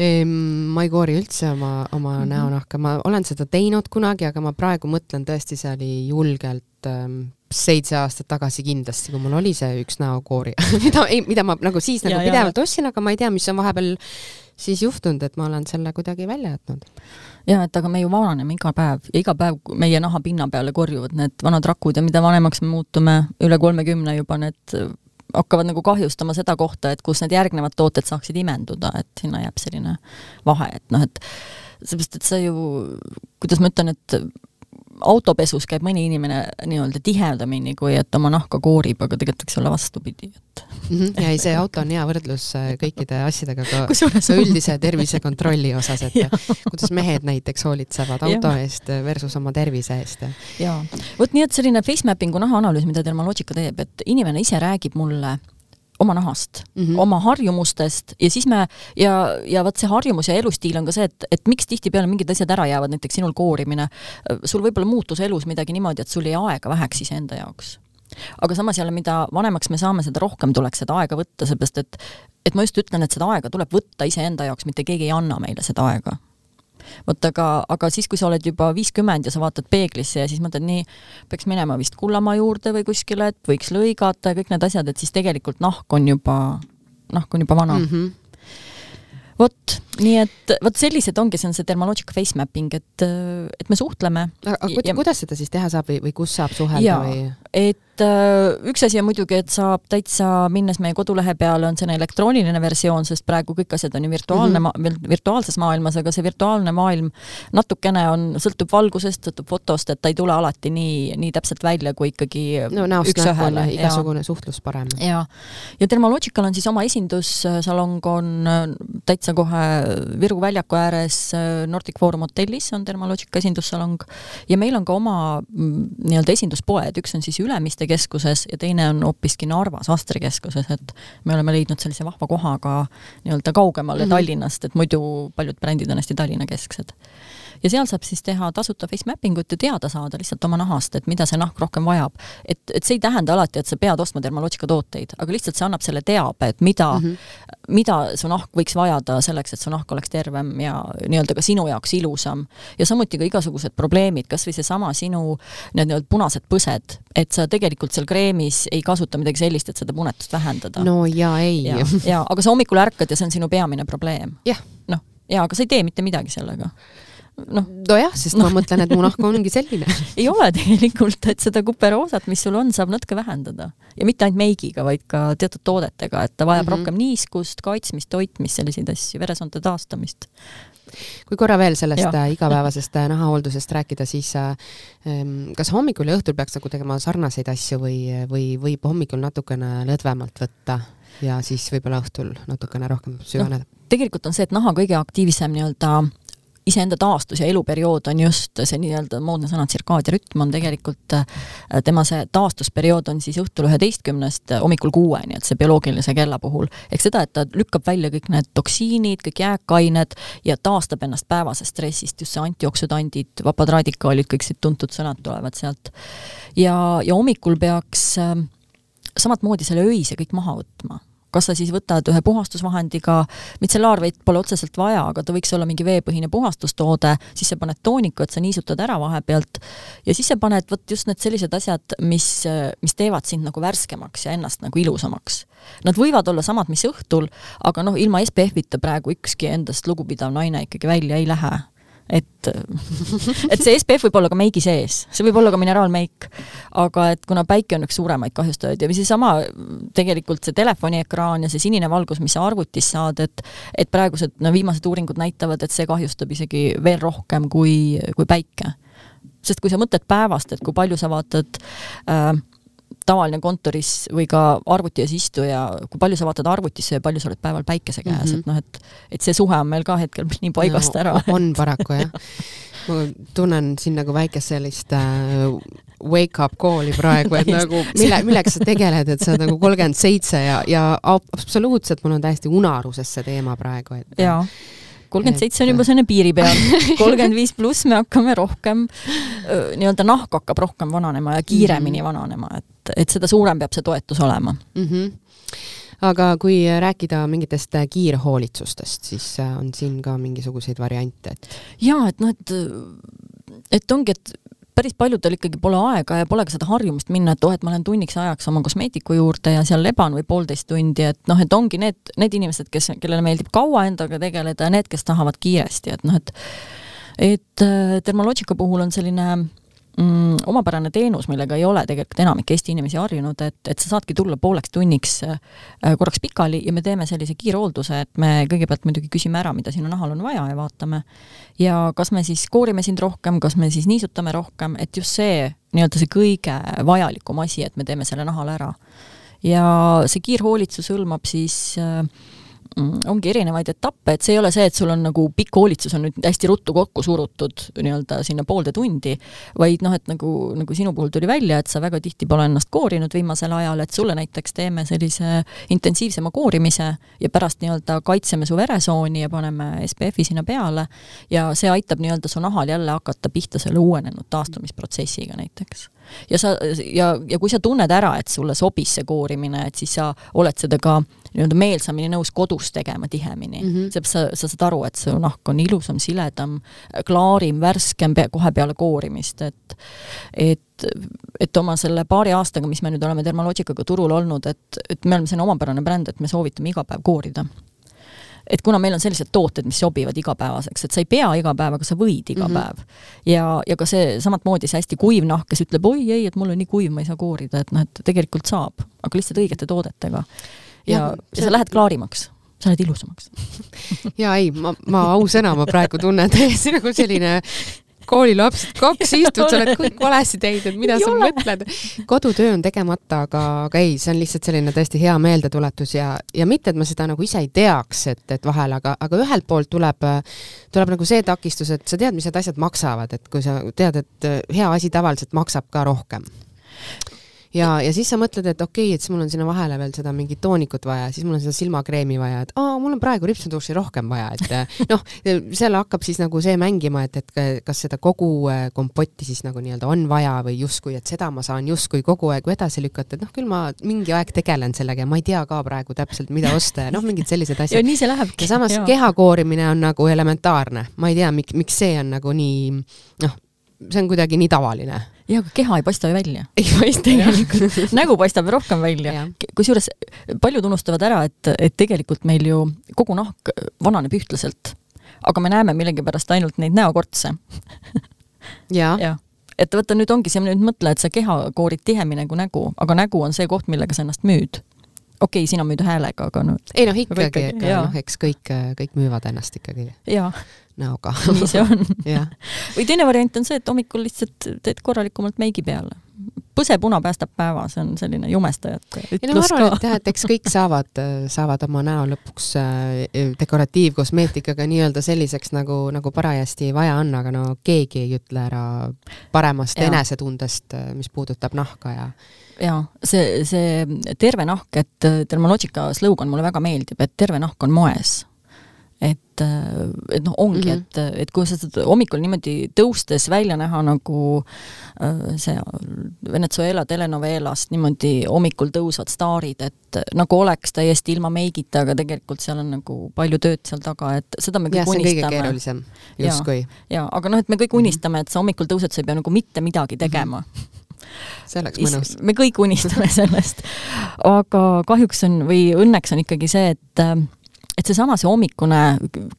ma ei koori üldse oma, oma mm -hmm. näonahka, ma olen seda teinud kunagi, aga ma praegu mõtlen tõesti, see oli julgelt ähm, seitse aastat tagasi kindlasti, kui mul oli see üks näokoori mida, mida ma nagu siis nagu ja, pidevalt ostsin, aga ma ei tea, mis on vahepeal siis juhtunud, et ma olen selle kuidagi välja jätnud. ja et aga me ju vananeme iga päev ja iga päev meie nahapinna peale korjuvad need vanad rakud ja mida vanemaks me muutume, üle kolmekümne juba need hakkavad nagu kahjustama seda kohta, et kus need järgnevad tooted saaksid imenduda, et sinna jääb selline vahe, et noh, et seepärast, et sa ju, kuidas ma ütlen, et autopesus käib mõni inimene nii-öelda tihedamini, kui et oma nahka koorib, aga tegelikult võiks olla vastupidi, et mm. -hmm. ja ei, see auto on hea võrdlus äh, kõikide asjadega ka, ka üldise tervisekontrolli osas, et kuidas mehed näiteks hoolitsevad auto ja. eest versus oma tervise eest. jaa, vot nii, et selline face mapping'u nahaanalüüs, mida Dermalogica teeb, et inimene ise räägib mulle oma nahast mm, -hmm. oma harjumustest ja siis me ja, ja vot see harjumus ja elustiil on ka see, et, et miks tihtipeale mingid asjad ära jäävad, näiteks sinul koorimine, sul võib-olla muutus elus midagi niimoodi, et sul jäi aega väheks iseenda jaoks. Aga samas jälle, mida vanemaks me saame, seda rohkem tuleks seda aega võtta, seepärast et et ma just ütlen, et seda aega tuleb võtta iseenda jaoks, mitte keegi ei anna meile seda aega vot aga, aga siis, kui sa oled juba viiskümmend ja sa vaatad peeglisse ja siis mõtled nii, peaks minema vist Kullamaa juurde või kuskile, et võiks lõigata ja kõik need asjad, et siis tegelikult nahk on juba, nahk on juba vana mm. -hmm vot, nii et vot sellised ongi, see on see Dermalogic face mapping, et, et me suhtleme. aga ja, kuidas seda siis teha saab või, või kus saab suhelda või? et äh, üks asi on muidugi, et saab täitsa, minnes meie kodulehe peale, on selline elektrooniline versioon, sest praegu kõik asjad on ju virtuaalne mm, -hmm. virtuaalses maailmas, aga see virtuaalne maailm natukene on, sõltub valgusest, sõltub fotost, et ta ei tule alati nii, nii täpselt välja, kui ikkagi no näost näkku on igasugune ja. suhtlus parem. ja, ja Dermalogical on siis oma esindussalong on äh, täitsa kohe Viru väljaku ääres äh, Nordic Forum hotellis on Dermalogica esindussalong ja meil on ka oma mm, nii-öelda esinduspoed, üks on siis Ülemiste keskuses ja teine on hoopiski Narvas Astri keskuses, et me oleme leidnud sellise vahva koha ka nii-öelda kaugemale mm -hmm. Tallinnast, et muidu paljud brändid on hästi Tallinna-kesksed ja seal saab siis teha tasuta face mapping ut ja teada saada lihtsalt oma nahast, et mida see nahk rohkem vajab. et, et see ei tähenda alati, et sa pead ostma Dermalogica tooteid, aga lihtsalt see annab selle teabe, et mida mm, -hmm. mida su nahk võiks vajada selleks, et su nahk oleks tervem ja nii-öelda ka sinu jaoks ilusam. ja samuti ka igasugused probleemid, kas või seesama sinu need nii-öelda punased põsed, et sa tegelikult seal kreemis ei kasuta midagi sellist, et seda punetust vähendada. no ja ei. ja, ja, aga sa hommikul ärkad ja see on sinu peamine probleem. jah. noh, jaa, aga sa ei tee mitte midagi sellega noh. nojah, sest no. ma mõtlen, et mu nahk ongi selline ei ole tegelikult, et seda kuperoosat, mis sul on, saab natuke vähendada. ja mitte ainult meigiga, vaid ka teatud toodetega, et ta vajab mm -hmm. rohkem niiskust, kaitsmist, toitmist, selliseid asju, veresoonte taastamist. kui korra veel sellest ja. Äh, igapäevasest äh, nahahooldusest rääkida, siis äh, kas hommikul ja õhtul peaks nagu tegema sarnaseid asju või, või võib hommikul natukene lõdvemalt võtta ja siis võib-olla õhtul natukene rohkem süveneda no,? tegelikult on see, et naha kõige aktiivsem nii-öelda iseenda taastus ja eluperiood on just see nii-öelda moodne sõna tsirkaadia rütm on tegelikult, äh, tema see taastusperiood on siis õhtul üheteistkümnest hommikul kuueni, et see bioloogilise kella puhul. ehk seda, et ta lükkab välja kõik need toksiinid, kõik jääkained ja taastab ennast päevasest stressist, just see antioksüdandid, vabad radikaalid, kõik siit tuntud sõnad tulevad sealt. ja, ja hommikul peaks äh, samamoodi selle öise kõik maha võtma kas sa siis võtad ühe puhastusvahendiga, mitsellaarveit pole otseselt vaja, aga ta võiks olla mingi veepõhine puhastustoode, siis sa paned tooniku, et sa niisutad ära vahepealt ja siis sa paned vot just need sellised asjad, mis, mis teevad sind nagu värskemaks ja ennast nagu ilusamaks. Nad võivad olla samad, mis õhtul, aga noh, ilma SPF-ita praegu ükski endast lugupidav naine ikkagi välja ei lähe et, et see SPF võib olla ka meigi sees, see võib olla ka mineraalmeik, aga et kuna päike on üks suuremaid kahjustajaid ja seesama tegelikult see telefoniekraan ja see sinine valgus, mis sa arvutist saad, et et praegused no viimased uuringud näitavad, et see kahjustab isegi veel rohkem kui, kui päike. sest kui sa mõtled päevast, et kui palju sa vaatad äh, tavaline kontoris või ka arvuti ees istuja, kui palju sa vaatad arvutisse ja palju sa oled päeval päikese käes mm, -hmm. et noh, et et see suhe on meil ka hetkel nii paigast no, ära. on paraku jah. ma tunnen siin nagu väikest sellist äh, wake up call'i praegu, et nagu mille, millega sa tegeled, et sa oled nagu kolmkümmend seitse ja, ja absoluutselt mul on täiesti unaruses see teema praegu, et jaa kolmkümmend seitse on juba selline piiri peal, kolmkümmend viis pluss me hakkame rohkem, nii-öelda nahk hakkab rohkem vananema ja kiiremini mm -hmm. vananema, et, et seda suurem peab see toetus olema mm. -hmm aga kui rääkida mingitest kiirhoolitsustest, siis äh, on siin ka mingisuguseid variante, et? jaa, et noh, et et ongi, et päris paljudel ikkagi pole aega ja pole ka seda harjumust minna, et oh, et ma lähen tunniks ajaks oma kosmeetiku juurde ja seal leban või poolteist tundi, et noh, et ongi need, need inimesed, kes, kellele meeldib kaua endaga tegeleda ja need, kes tahavad kiiresti, et noh, et et äh, Dermalogica puhul on selline mm, omapärane teenus, millega ei ole tegelikult enamik Eesti inimesi harjunud, et, et sa saadki tulla pooleks tunniks äh, korraks pikali ja me teeme sellise kiirhoolduse, et me kõigepealt muidugi küsime ära, mida sinu nahal on vaja ja vaatame. ja kas me siis koorime sind rohkem, kas me siis niisutame rohkem, et just see nii-öelda see kõige vajalikum asi, et me teeme selle nahale ära. ja see kiirhoolitsus hõlmab siis äh, ongi erinevaid etappe, et see ei ole see, et sul on nagu pikk hoolitsus on nüüd hästi ruttu kokku surutud nii-öelda sinna poolde tundi, vaid noh, et nagu, nagu sinu puhul tuli välja, et sa väga tihti pole ennast koorinud viimasel ajal, et sulle näiteks teeme sellise intensiivsema koorimise ja pärast nii-öelda kaitseme su veresooni ja paneme SPF-i sinna peale ja see aitab nii-öelda su nahal jälle hakata pihta selle uuenenud taastumisprotsessiga näiteks ja sa, ja, ja kui sa tunned ära, et sulle sobis see koorimine, et siis sa oled seda ka nii-öelda meelsamini nõus kodus tegema tihemini mm. -hmm. sa, sa saad aru, et su nahk on ilusam, siledam, klaarim, värskem pe kohe peale koorimist, et et, et oma selle paari aastaga, mis me nüüd oleme Dermalogicaga turul olnud, et, et me oleme selline omapärane bränd, et me soovitame iga päev koorida et kuna meil on sellised tooted, mis sobivad igapäevaseks, et sa ei pea iga päev, aga sa võid iga mm -hmm. päev. ja, ja ka see samat moodi see hästi kuiv nahk, kes ütleb oi ei, et mul on nii kuiv, ma ei saa koorida, et noh, et tegelikult saab, aga lihtsalt õigete toodetega ja, ja, ja sa lähed klaarimaks sa lähed ilusamaks ja ei, ma, ma ausõna, ma praegu tunnen täiesti nagu selline koolilapsed, kaks istud, sa oled kõik valesti teinud, et mida sa mõtled. kodutöö on tegemata, aga, aga ei, see on lihtsalt selline tõesti hea meeldetuletus ja, ja mitte, et ma seda nagu ise ei teaks, et, et vahel, aga, aga ühelt poolt tuleb, tuleb nagu see takistus, et sa tead, mis need asjad maksavad, et kui sa tead, et hea asi tavaliselt maksab ka rohkem ja, ja siis sa mõtled, et okei okay,, et siis mul on sinna vahele veel seda mingit toonikut vaja, siis mul on seda silmakreemi vaja, et aa, mul on praegu ripsuduši rohkem vaja, et eh, noh, seal hakkab siis nagu see mängima, et, et kas seda kogu eh, kompotti siis nagu nii-öelda on vaja või justkui, et seda ma saan justkui kogu aeg edasi lükata, et noh, küll ma mingi aeg tegelen sellega ja ma ei tea ka praegu täpselt, mida osta ja noh, mingid sellised asjad. ja nii see lähebki. ja samas keha koorimine on nagu elementaarne, ma ei tea, miks, miks see on nagu nii noh, see on kuidagi nii tavaline jaa, aga keha ei paista ju välja. ei paista tegelikult nägu paistab rohkem välja. kusjuures paljud unustavad ära, et, et tegelikult meil ju kogu nahk vananeb ühtlaselt. aga me näeme millegipärast ainult neid näokortse jaa ja. et vaata, nüüd ongi see, nüüd mõtle, et sa keha koorid tihemini kui nägu, aga nägu on see koht, millega sa ennast müüd okei okay,, sina müüd häälega, aga no ei noh, ikkagi, ikkagi, noh, eks kõik, kõik müüvad ennast ikkagi. näoga. nii see on või teine variant on see, et hommikul lihtsalt teed korralikumalt meigi peale. põsepuna päästab päeva, see on selline jumestajate ütlus no, arvan, ka. et jah, et eks kõik saavad, saavad oma näo lõpuks äh, dekoratiivkosmeetikaga nii-öelda selliseks, nagu, nagu parajasti vaja on, aga no keegi ei ütle ära paremast ja. enesetundest, mis puudutab nahka ja jaa, see, see terve nahk, et Dermalogica slogan mulle väga meeldib, et terve nahk on moes et, et noh, ongi mm, -hmm. et, et kui sa saad hommikul niimoodi tõustes välja näha nagu äh, see Venezuela telenoveelast niimoodi hommikul tõusvad staarid, et nagu oleks täiesti ilma meigita, aga tegelikult seal on nagu palju tööd seal taga, et seda me kõik ja, unistame. keerulisem, justkui. jaa, aga noh, et me kõik unistame, et sa hommikul tõused, sa ei pea nagu mitte midagi tegema mm. -hmm see oleks mõnus. me kõik unistame sellest. aga kahjuks on või õnneks on ikkagi see, et et seesama, see hommikune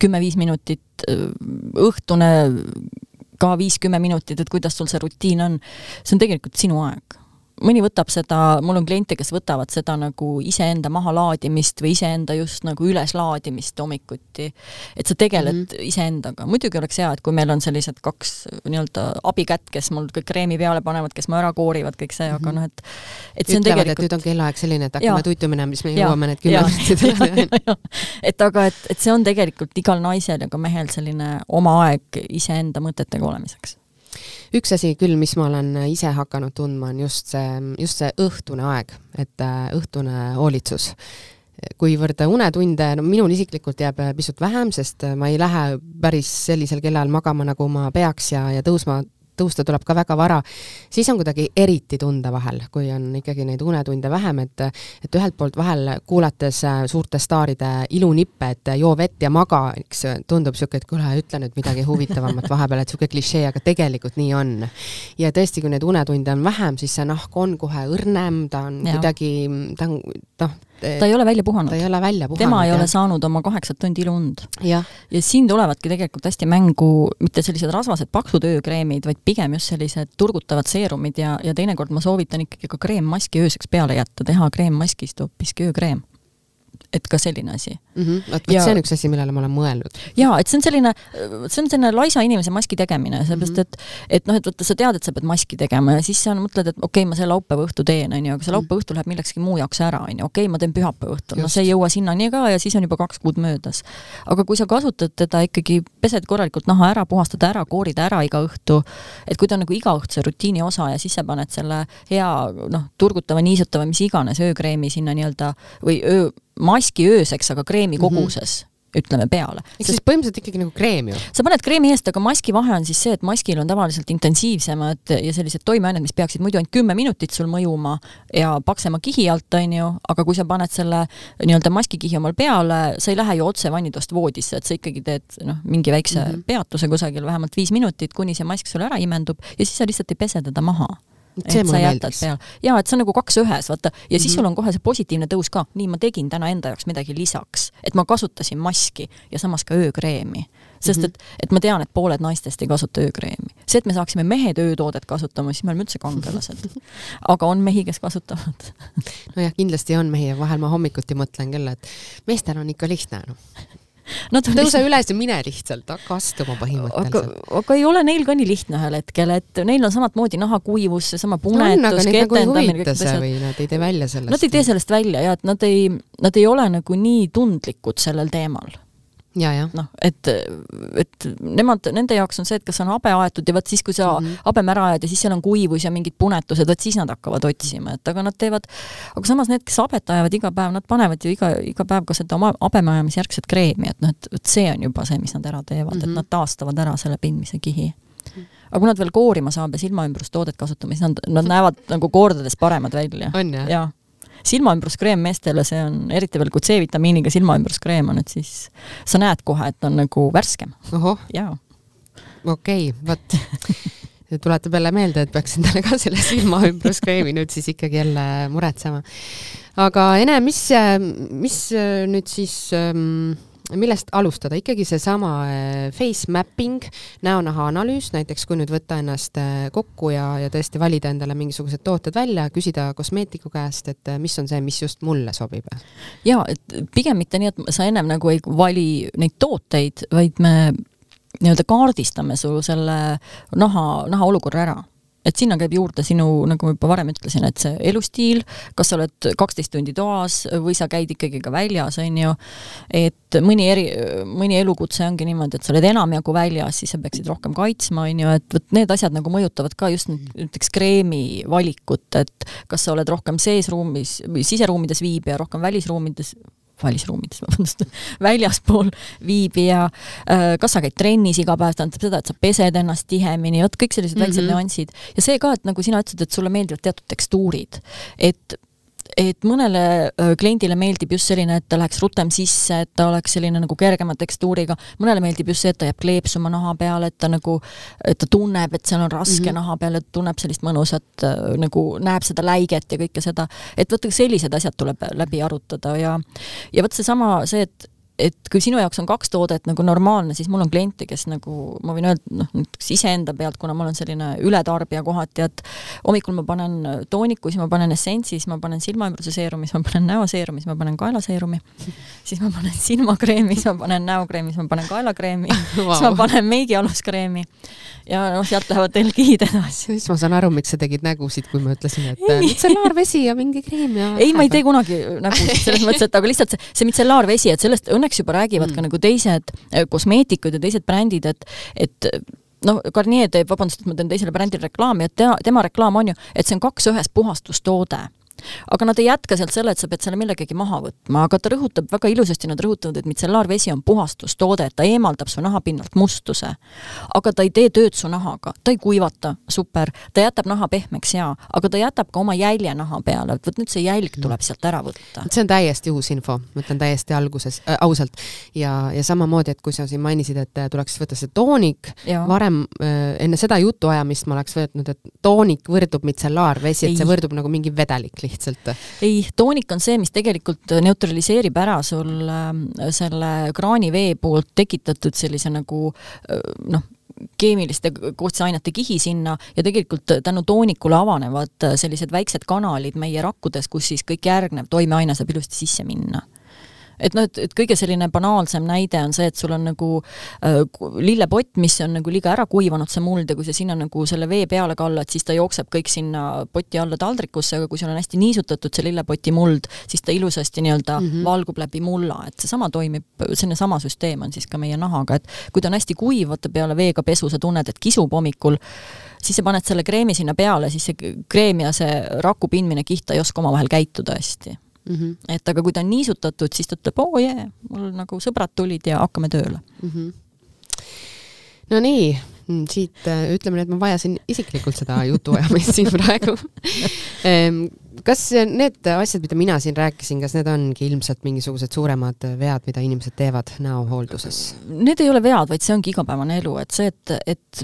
kümme-viis minutit, õhtune ka viis-kümme minutit, et kuidas sul see rutiin on, see on tegelikult sinu aeg. Mõni võtab seda, mul on kliente, kes võtavad seda nagu iseenda mahalaadimist või iseenda just nagu üleslaadimist hommikuti. et sa tegeled mm -hmm. iseendaga, muidugi oleks hea, et kui meil on sellised kaks nii-öelda abikätt, kes mul kõik kreemi peale panevad, kes mu ära koorivad, kõik see mm, -hmm. aga mhm. noh, et et see on Ütlevad, tegelikult nüüd on kellaaeg selline, et hakkame tuitu minema, siis me jõuame need kümme minutit üle. et aga, et, et see on tegelikult igal naisel ja ka mehel selline oma aeg iseenda mõtetega olemiseks üks asi küll, mis ma olen ise hakanud tundma, on just see, just see õhtune aeg, et äh, õhtune hoolitsus. Kuivõrd unetunde, no minul isiklikult jääb pisut vähem, sest ma ei lähe päris sellisel kellaajal magama, nagu ma peaks ja, ja tõusma tõusta tuleb ka väga vara, siis on kuidagi eriti tunda vahel, kui on ikkagi neid unetunde vähem, et et ühelt poolt vahel kuulates äh, suurte staaride ilunippe, et joo vett ja maga, eks tundub niisugune, et kuule, ütle nüüd midagi huvitavamat vahepeal, et niisugune klišee, aga tegelikult nii on. ja tõesti, kui neid unetunde on vähem, siis see nahk on kohe õrnem, ta on ja. kuidagi, ta on noh, ta ei ole välja puhanud. ta ei ole välja puhanud. tema ei jah. ole saanud oma kaheksat tundi ilund. ja siin tulevadki tegelikult hästi mängu mitte sellised rasvased paksud öökreemid, vaid pigem just sellised turgutavad seerumid ja, ja teinekord ma soovitan ikkagi ka kreemmaski ööseks peale jätta, teha kreemmaskist hoopiski öökreem et ka selline asi mm. -hmm. vot, vot see on üks asi, millele ma olen mõelnud. jaa, et see on selline, see on selline laisa inimese maski tegemine, sellepärast et et noh, et vaata, sa tead, et sa pead maski tegema ja siis sa mõtled, et okei okay,, ma selle laupäeva õhtu teen, on ju, aga see laupäeva õhtu läheb millekski muu jaoks ära, on ju, okei okay,, ma teen pühapäeva õhtul, no see ei jõua sinnani ka ja siis on juba kaks kuud möödas. aga kui sa kasutad teda ikkagi, pesed korralikult naha ära, puhastad ära, koorid ära iga õhtu, et kui ta on nagu igaõhtuse rutiini osa ja siis sa paned selle hea noh, turgutava, niisutava, mis iganes öökreemi sinna nii-öelda või öö maski ööseks, aga kreemi mhm. koguses mm. -hmm ütleme peale. ehk siis põhimõtteliselt ikkagi nagu kreem ju? sa paned kreemi eest, aga maski vahe on siis see, et maskil on tavaliselt intensiivsemad ja sellised toimeained, mis peaksid muidu ainult kümme minutit sul mõjuma ja paksema kihi alt, on ju, aga kui sa paned selle nii-öelda maskikihi omal peale, sa ei lähe ju otse vannitoast voodisse, et sa ikkagi teed noh, mingi väikse mm -hmm. peatuse kusagil, vähemalt viis minutit, kuni see mask sul ära imendub ja siis sa lihtsalt ei pese teda maha et sa jätad peale. jaa, et see on nagu kaks ühes, vaata, ja mm -hmm. siis sul on kohe see positiivne tõus ka, nii, ma tegin täna enda jaoks midagi lisaks, et ma kasutasin maski ja samas ka öökreemi. sest mm -hmm. et, et ma tean, et pooled naistest ei kasuta öökreemi. see, et me saaksime mehed öötoodet kasutama, siis me oleme üldse kangelased. aga on mehi, kes kasutavad nojah, kindlasti on mehi ja vahel ma hommikuti mõtlen küll, et meestel on ikka lihtne, noh Nad tõuse lihtsalt... üles ja mine lihtsalt, hakka astuma põhimõtteliselt. aga, aga ei ole neil ka nii lihtne ühel hetkel, et neil on samamoodi nahakuivus, seesama punetus no, ketendamine, kõik asjad. või nad ei tee välja sellest? Nad ei tee sellest välja ja et nad ei, nad ei ole nagu nii tundlikud sellel teemal noh, et, et nemad, nende jaoks on see, et kas on habe aetud ja vot siis, kui sa mm -hmm. habeme ära ajad ja siis seal on kuivus ja mingid punetused, vot siis nad hakkavad otsima, et aga nad teevad, aga samas need, kes habet ajavad iga päev, nad panevad ju iga, iga päev ka seda oma habeme ajamisjärgset kreemi, et noh, et, et see on juba see, mis nad ära teevad mm, -hmm. et mhm. nad taastavad ära selle pindmise kihi aga kui nad veel koorima saab ja silmaümbrustoodet kasutama, siis nad, nad näevad nagu kordades paremad välja. on jah ja.? Silmaümbruskreem meestele, see on, eriti veel kui C-vitamiiniga silmaümbruskreem on, et siis sa näed kohe, et on nagu värskem. jaa. okei okay,, vot tuletab jälle meelde, et peaks endale ka selle silmaümbruskreemi nüüd siis ikkagi jälle muretsema. aga Ene, mis, mis nüüd siis ähm, millest alustada, ikkagi seesama äh, face mapping, näonaha analüüs, näiteks kui nüüd võtta ennast äh, kokku ja, ja tõesti valida endale mingisugused tooted välja, küsida kosmeetiku käest, et äh, mis on see, mis just mulle sobib? jaa, et pigem mitte nii, et sa ennem nagu ei vali neid tooteid, vaid me nii-öelda kaardistame su selle naha, naha olukorra ära et sinna käib juurde sinu, nagu ma juba varem ütlesin, et see elustiil, kas sa oled kaksteist tundi toas või sa käid ikkagi ka väljas, on ju, et mõni eri, mõni elukutse ongi niimoodi, et sa oled enamjagu väljas, siis sa peaksid rohkem kaitsma, on ju, et vot need asjad nagu mõjutavad ka just näiteks kreemi valikut, et kas sa oled rohkem seesruumis või siseruumides viibija, rohkem välisruumides välisruumides, vabandust, väljaspool viibija, äh, kas sa käid trennis iga päev, tähendab seda, et sa pesed ennast tihemini, vot kõik sellised mm -hmm. väiksed mhm. nüansid. ja see ka, et nagu sina ütlesid, et sulle meeldivad teatud tekstuurid, et et mõnele kliendile meeldib just selline, et ta läheks rutem sisse, et ta oleks selline nagu kergema tekstuuriga, mõnele meeldib just see, et ta jääb kleepsuma naha peale, et ta nagu, et ta tunneb, et seal on raske mm -hmm. naha peal, et tunneb sellist mõnusat nagu, näeb seda läiget ja kõike seda, et vot sellised asjad tuleb läbi arutada ja ja vot seesama, see, et et kui sinu jaoks on kaks toodet nagu normaalne, siis mul on kliente, kes nagu, ma võin öelda, noh, näiteks iseenda pealt, kuna ma olen selline ületarbija kohati, et hommikul ma panen tooniku, siis ma panen essentsi, siis ma panen silmaümbruse seerumi, siis ma panen näoseerumi, siis ma panen kaelaseerumi, siis ma panen silmakreemi, siis ma panen näokreemi, siis ma panen kaelakreemi wow., siis ma panen meigialuskreemi ja noh, sealt lähevad telgid edasi. siis ma saan aru, miks sa tegid nägusid, kui ma ütlesin, et mitsellaarvesi ja mingi kreem ja ei, ma ei tee kunagi nägusid selles mõttes, et aga lihtsalt see, see mitsellaarvesi, et sellest õnneks juba räägivad mm. ka nagu teised äh, kosmeetikud ja teised brändid, et, et noh, Garnier teeb, vabandust, et ma teen teisele brändile reklaami, et tema, tema reklaam on ju, et see on kaks ühes puhastustoode aga nad ei jätka sealt selle, et sa pead selle millegagi maha võtma, aga ta rõhutab väga ilusasti, nad rõhutavad, et mitsellaarvesi on puhastustoode, et ta eemaldab su nahapinnalt mustuse. aga ta ei tee tööd su nahaga, ta ei kuivata, super, ta jätab naha pehmeks ja, aga ta jätab ka oma jälje naha peale, et vot nüüd see jälg tuleb sealt ära võtta. see on täiesti uus info, ma ütlen täiesti alguses äh,, ausalt. ja, ja samamoodi, et kui sa siin mainisid, et äh, tuleks võtta see toonik, varem äh, enne seda jutuajamist ma oleks võtnud, et toonik võrdub mitsellaarvesi, et see võrdub nagu mingi vedelik lihtsalt lihtsalt? ei, toonik on see, mis tegelikult neutraliseerib ära sul äh, selle kraanivee poolt tekitatud sellise nagu äh, noh, keemiliste koostisaineate kihi sinna ja tegelikult tänu toonikule avanevad sellised väiksed kanalid meie rakkudes, kus siis kõik järgnev toimeaine saab ilusti sisse minna et noh, et, et kõige selline banaalsem näide on see, et sul on nagu äh, lillepott, mis on nagu liiga ära kuivanud, see muld, ja kui sa sinna nagu selle vee peale kallad, siis ta jookseb kõik sinna poti alla taldrikusse, aga kui sul on hästi niisutatud see lillepoti muld, siis ta ilusasti nii-öelda mm -hmm. valgub läbi mulla, et seesama toimib, selline sama süsteem on siis ka meie nahaga, et kui ta on hästi kuiv, vaata peale veega pesu, sa tunned, et kisub hommikul, siis sa paned selle kreemi sinna peale, siis see kreem ja see raku pindmine kiht ei oska omavahel käituda hästi mm. -hmm. et aga kui ta on niisutatud, siis ta ütleb, oo oh, jee yeah,, mul nagu sõbrad tulid ja hakkame tööle mm. -hmm. no nii, siit äh, ütleme nii, et ma vajasin isiklikult seda jutuajamist siin praegu ehm, kas need asjad, mida mina siin rääkisin, kas need ongi ilmselt mingisugused suuremad vead, mida inimesed teevad näohoolduses? Need ei ole vead, vaid see ongi igapäevane elu, et see, et, et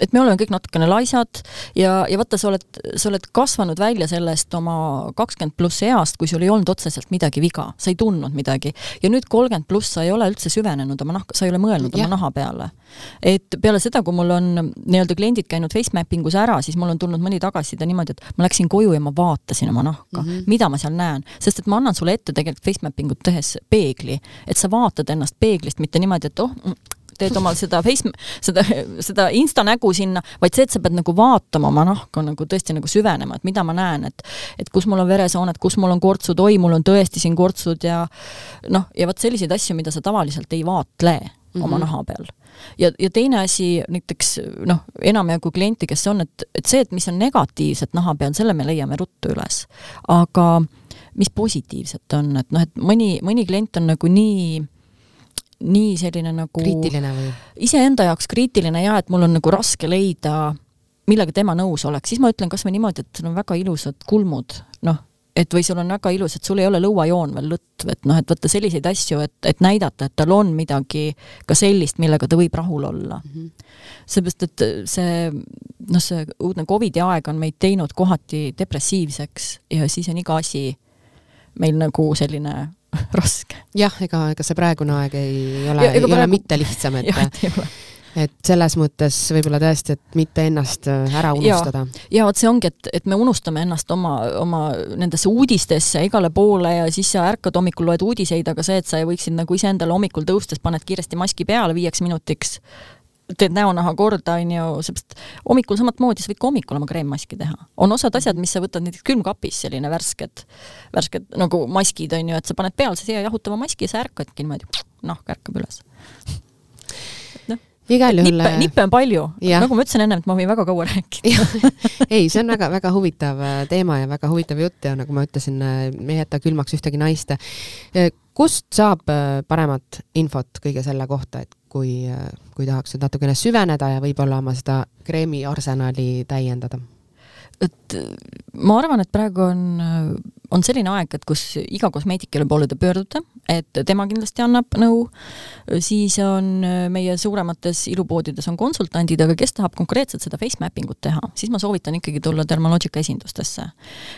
et me oleme kõik natukene laisad ja, ja vaata, sa oled, sa oled kasvanud välja sellest oma kakskümmend pluss east, kui sul ei olnud otseselt midagi viga, sa ei tundnud midagi. ja nüüd kolmkümmend pluss, sa ei ole üldse süvenenud oma nahka, sa ei ole mõelnud ja. oma naha peale. et peale seda, kui mul on nii-öelda kliendid käinud face mapping us ära, siis mul on tulnud mõni tagasiside niimoodi, et ma läksin koju ja ma vaatasin oma nahka mm, -hmm. mida ma seal näen, sest et ma annan sulle ette tegelikult face mapping ut tehes peegli, et sa vaatad ennast peeglist, mitte niimoodi, et oh, teed omal seda face, seda, seda insta nägu sinna, vaid see, et sa pead nagu vaatama oma nahka, nagu tõesti nagu süvenema, et mida ma näen, et et kus mul on veresooned, kus mul on kortsud, oi, mul on tõesti siin kortsud ja noh, ja vot selliseid asju, mida sa tavaliselt ei vaatle mm -hmm. oma naha peal ja, ja teine asi, näiteks noh, enamjagu kliente, kes on, et, et see, et mis on negatiivset naha peal, selle me leiame ruttu üles. aga mis positiivset on, et noh, et mõni, mõni klient on nagu nii nii selline nagu kriitiline või? iseenda jaoks kriitiline ja et mul on nagu raske leida, millega tema nõus oleks, siis ma ütlen kas või niimoodi, et sul on väga ilusad kulmud, noh, et või sul on väga ilus, et sul ei ole lõuajoon veel lõtv, et noh, et võtta selliseid asju, et, et näidata, et tal on midagi ka sellist, millega ta võib rahul olla mm. -hmm. seepärast, et see noh, see uudne Covidi aeg on meid teinud kohati depressiivseks ja siis on iga asi meil nagu selline raske. jah, ega, ega see praegune aeg ei ole, ei praegu... ole mitte lihtsam, et et selles mõttes võib-olla tõesti, et mitte ennast äh, ära unustada. ja vot see ongi, et, et me unustame ennast oma, oma nendesse uudistesse igale poole ja siis sa ärkad hommikul, loed uudiseid, aga see, et sa võiksid nagu iseendale hommikul tõustes paned kiiresti maski peale viieks minutiks, teed näonaha korda, on ju, seepärast hommikul samamoodi, sa võid ka hommikul oma kreemmaski teha. on osad asjad, mis sa võtad näiteks külmkapis, selline värsked, värsked nagu maskid, on ju, et sa paned peale siia jahutava maski ja sa ärkadki niimoodi, nahk ärkab üles. Noh, igal juhul nippe, nippe on palju, nagu ma ütlesin ennem, et ma võin väga kaua rääkida. Ei, see on väga-väga huvitav äh, teema ja väga huvitav jutt ja nagu ma ütlesin, äh, me ei jäta külmaks ühtegi naist. Äh, kust saab paremat infot kõige selle kohta, et kui, kui tahaks natukene süveneda ja võib-olla oma seda kreemiarsenali täiendada? Et ma arvan, et praegu on, on selline aeg, et kus iga kosmeetik, kelle poole te pöördute, et tema kindlasti annab nõu, siis on meie suuremates ilupoodides on konsultandid, aga kes tahab konkreetselt seda face mapping ut teha, siis ma soovitan ikkagi tulla Dermalogica esindustesse.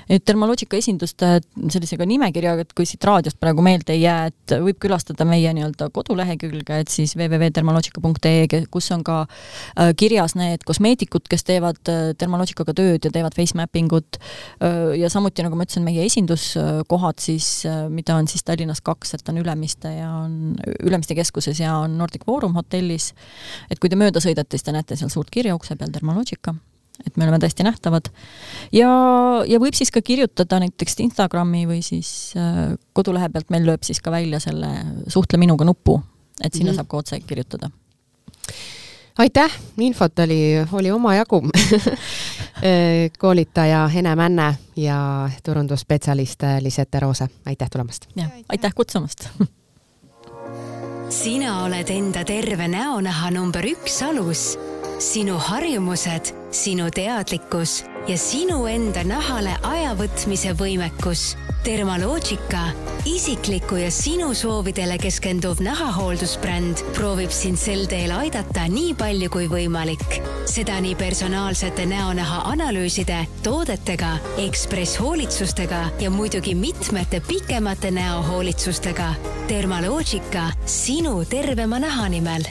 et Dermalogica esinduste sellisega nimekirjaga, et kui siit raadiost praegu meelde ei jää, et võib külastada meie nii-öelda kodulehekülge, et siis www.dermalogica.ee, kus on ka äh, kirjas need kosmeetikud, kes teevad äh, Dermalogicaga tööd ja teevad face mapping ut äh, ja samuti, nagu ma ütlesin, meie esinduskohad siis, mida on siis Tallinnas kaks, et on Ülemiste ja on Ülemiste keskuses ja on Nordic Forum hotellis. et kui te mööda sõidate, siis te näete seal suurt kirja ukse peal Dermalogica et me oleme täiesti nähtavad. ja, ja võib siis ka kirjutada näiteks Instagrami või siis kodulehe pealt meil lööb siis ka välja selle suhtle minuga nupu, et sinna mm -hmm. saab ka otse kirjutada aitäh, infot oli, oli omajagu. Koolitaja Ene Männe ja turundusspetsialist Lisette Roose, aitäh tulemast! aitäh kutsumast! Sina oled enda terve näonaha number üks alus. sinu harjumused, sinu teadlikkus ja sinu enda nahale aja võtmise võimekus Dermalogica, isikliku ja sinu soovidele keskenduv nahahooldusbränd proovib sind sel teel aidata nii palju kui võimalik. seda nii personaalsete näonaha analüüside, toodetega, Ekspress hoolitsustega ja muidugi mitmete pikemate näohoolitsustega. Dermalogica, sinu tervema naha nimel